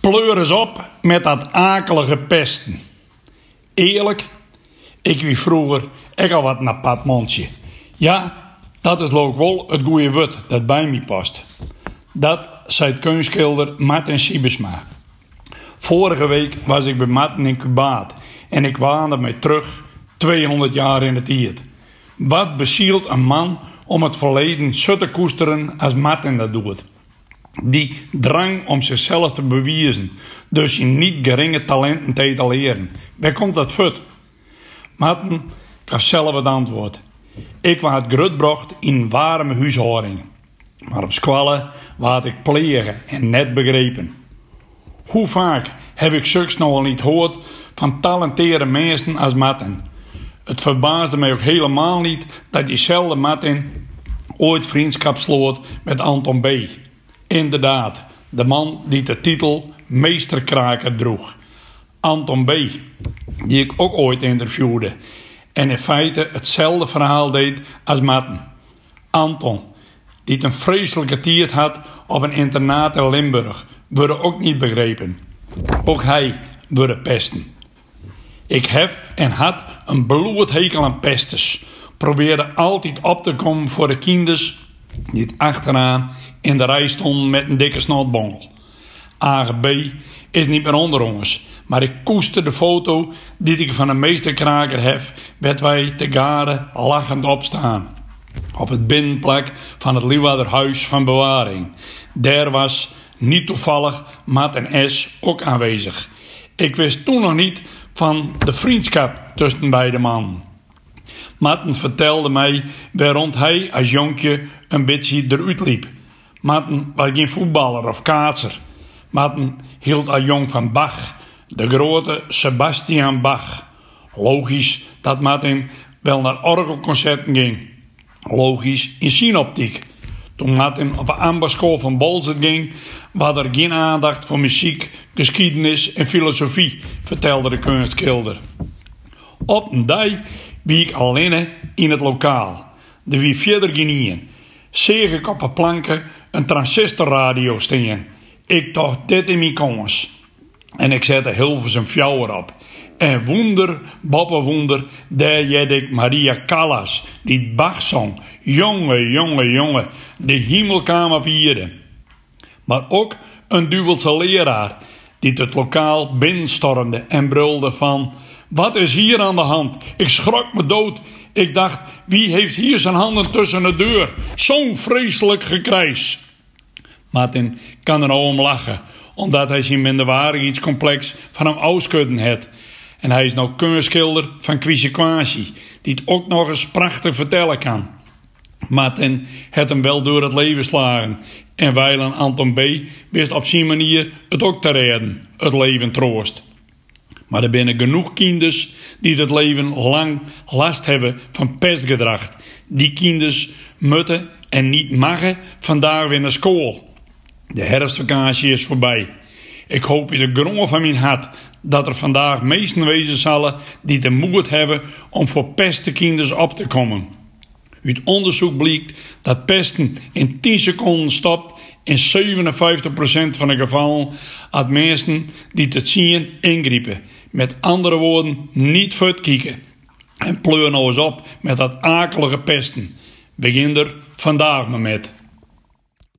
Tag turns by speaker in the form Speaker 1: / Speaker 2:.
Speaker 1: Pleur eens op met dat akelige pesten. Eerlijk, ik wie vroeger ik al wat naar padmondje. Ja, dat is ook wel het goede woord dat bij me past. Dat zei kunstschilder Martin Siebesma. Vorige week was ik bij Martin in Cubaat en ik waande mij terug 200 jaar in het tijd. Wat bezielt een man om het verleden zo te koesteren als Martin dat doet? Die drang om zichzelf te bewijzen, dus je niet geringe talenten te etaleren. Waar komt dat voort? Martin gaf zelf het antwoord. Ik was grutbrocht in warme huishouding. Maar op squallen waard ik plegen en net begrepen. Hoe vaak heb ik zulks nog al niet gehoord van talenteerde mensen als Martin? Het verbaasde mij ook helemaal niet dat diezelfde Martin ooit vriendschap sloot met Anton B. Inderdaad, de man die de titel Meesterkraker droeg. Anton B., die ik ook ooit interviewde en in feite hetzelfde verhaal deed als Martin. Anton, die een vreselijke tiert had op een internaat in Limburg, worden ook niet begrepen. Ook hij wordt pesten. Ik heb en had een bloed hekel aan pestes. Probeerde altijd op te komen voor de kinders die achteraan in de rij stonden met een dikke snotbongel. AGB is niet meer onder ons, maar ik koester de foto die ik van een meesterkraker heb, werd wij te garen lachend opstaan. Op het binnenplek van het Liwaderhuis van Bewaring. Daar was niet toevallig Maat en S ook aanwezig. Ik wist toen nog niet van de vriendschap tussen beide mannen. Matten vertelde mij waarom hij als jonkje een beetje eruit liep. Matten was geen voetballer of kaatser. Matten hield al jong van Bach, de grote Sebastian Bach. Logisch dat Martin wel naar orgelconcerten ging. Logisch in synoptiek. Toen Martin op de ambasschool van Bolzert ging, was er geen aandacht voor muziek, geschiedenis en filosofie, vertelde de kunstschilder. Op een dag wie ik alleen in het lokaal. De wie verder Een planken een transistorradio staan. Ik dacht dit in mijn kans. En ik zette Hilversum fjouwer op. En wonder, boppe wonder, daar jed ik Maria Callas, die Bach zong. Jonge, jonge, jonge, de hemel kwam op. Maar ook een duwelse leraar, die het lokaal binnenstormde en brulde van... Wat is hier aan de hand? Ik schrok me dood. Ik dacht, wie heeft hier zijn handen tussen de deur? Zo'n vreselijk gekrijs. Martin kan er nou om lachen, omdat hij zijn complex van hem auskudden heeft. En hij is nou kunstschilder van Quasi, die het ook nog eens prachtig vertellen kan. Martin het hem wel door het leven slagen. En wijlen Anton B. wist op zijn manier het ook te redden, het leven troost. Maar er binnen genoeg kinders die het leven lang last hebben van pestgedrag. Die kinders moeten en niet mogen vandaag weer naar school. De herfstvakantie is voorbij. Ik hoop in de grond van mijn hart dat er vandaag meesten wezen zullen die de moed hebben om voor pestekinders op te komen. Uit onderzoek blijkt dat pesten in 10 seconden stopt in 57% van de gevallen had mensen die het zien ingrijpen. Met andere woorden, niet voortkijken. En pleur nou eens op met dat akelige pesten. Begin er vandaag maar met.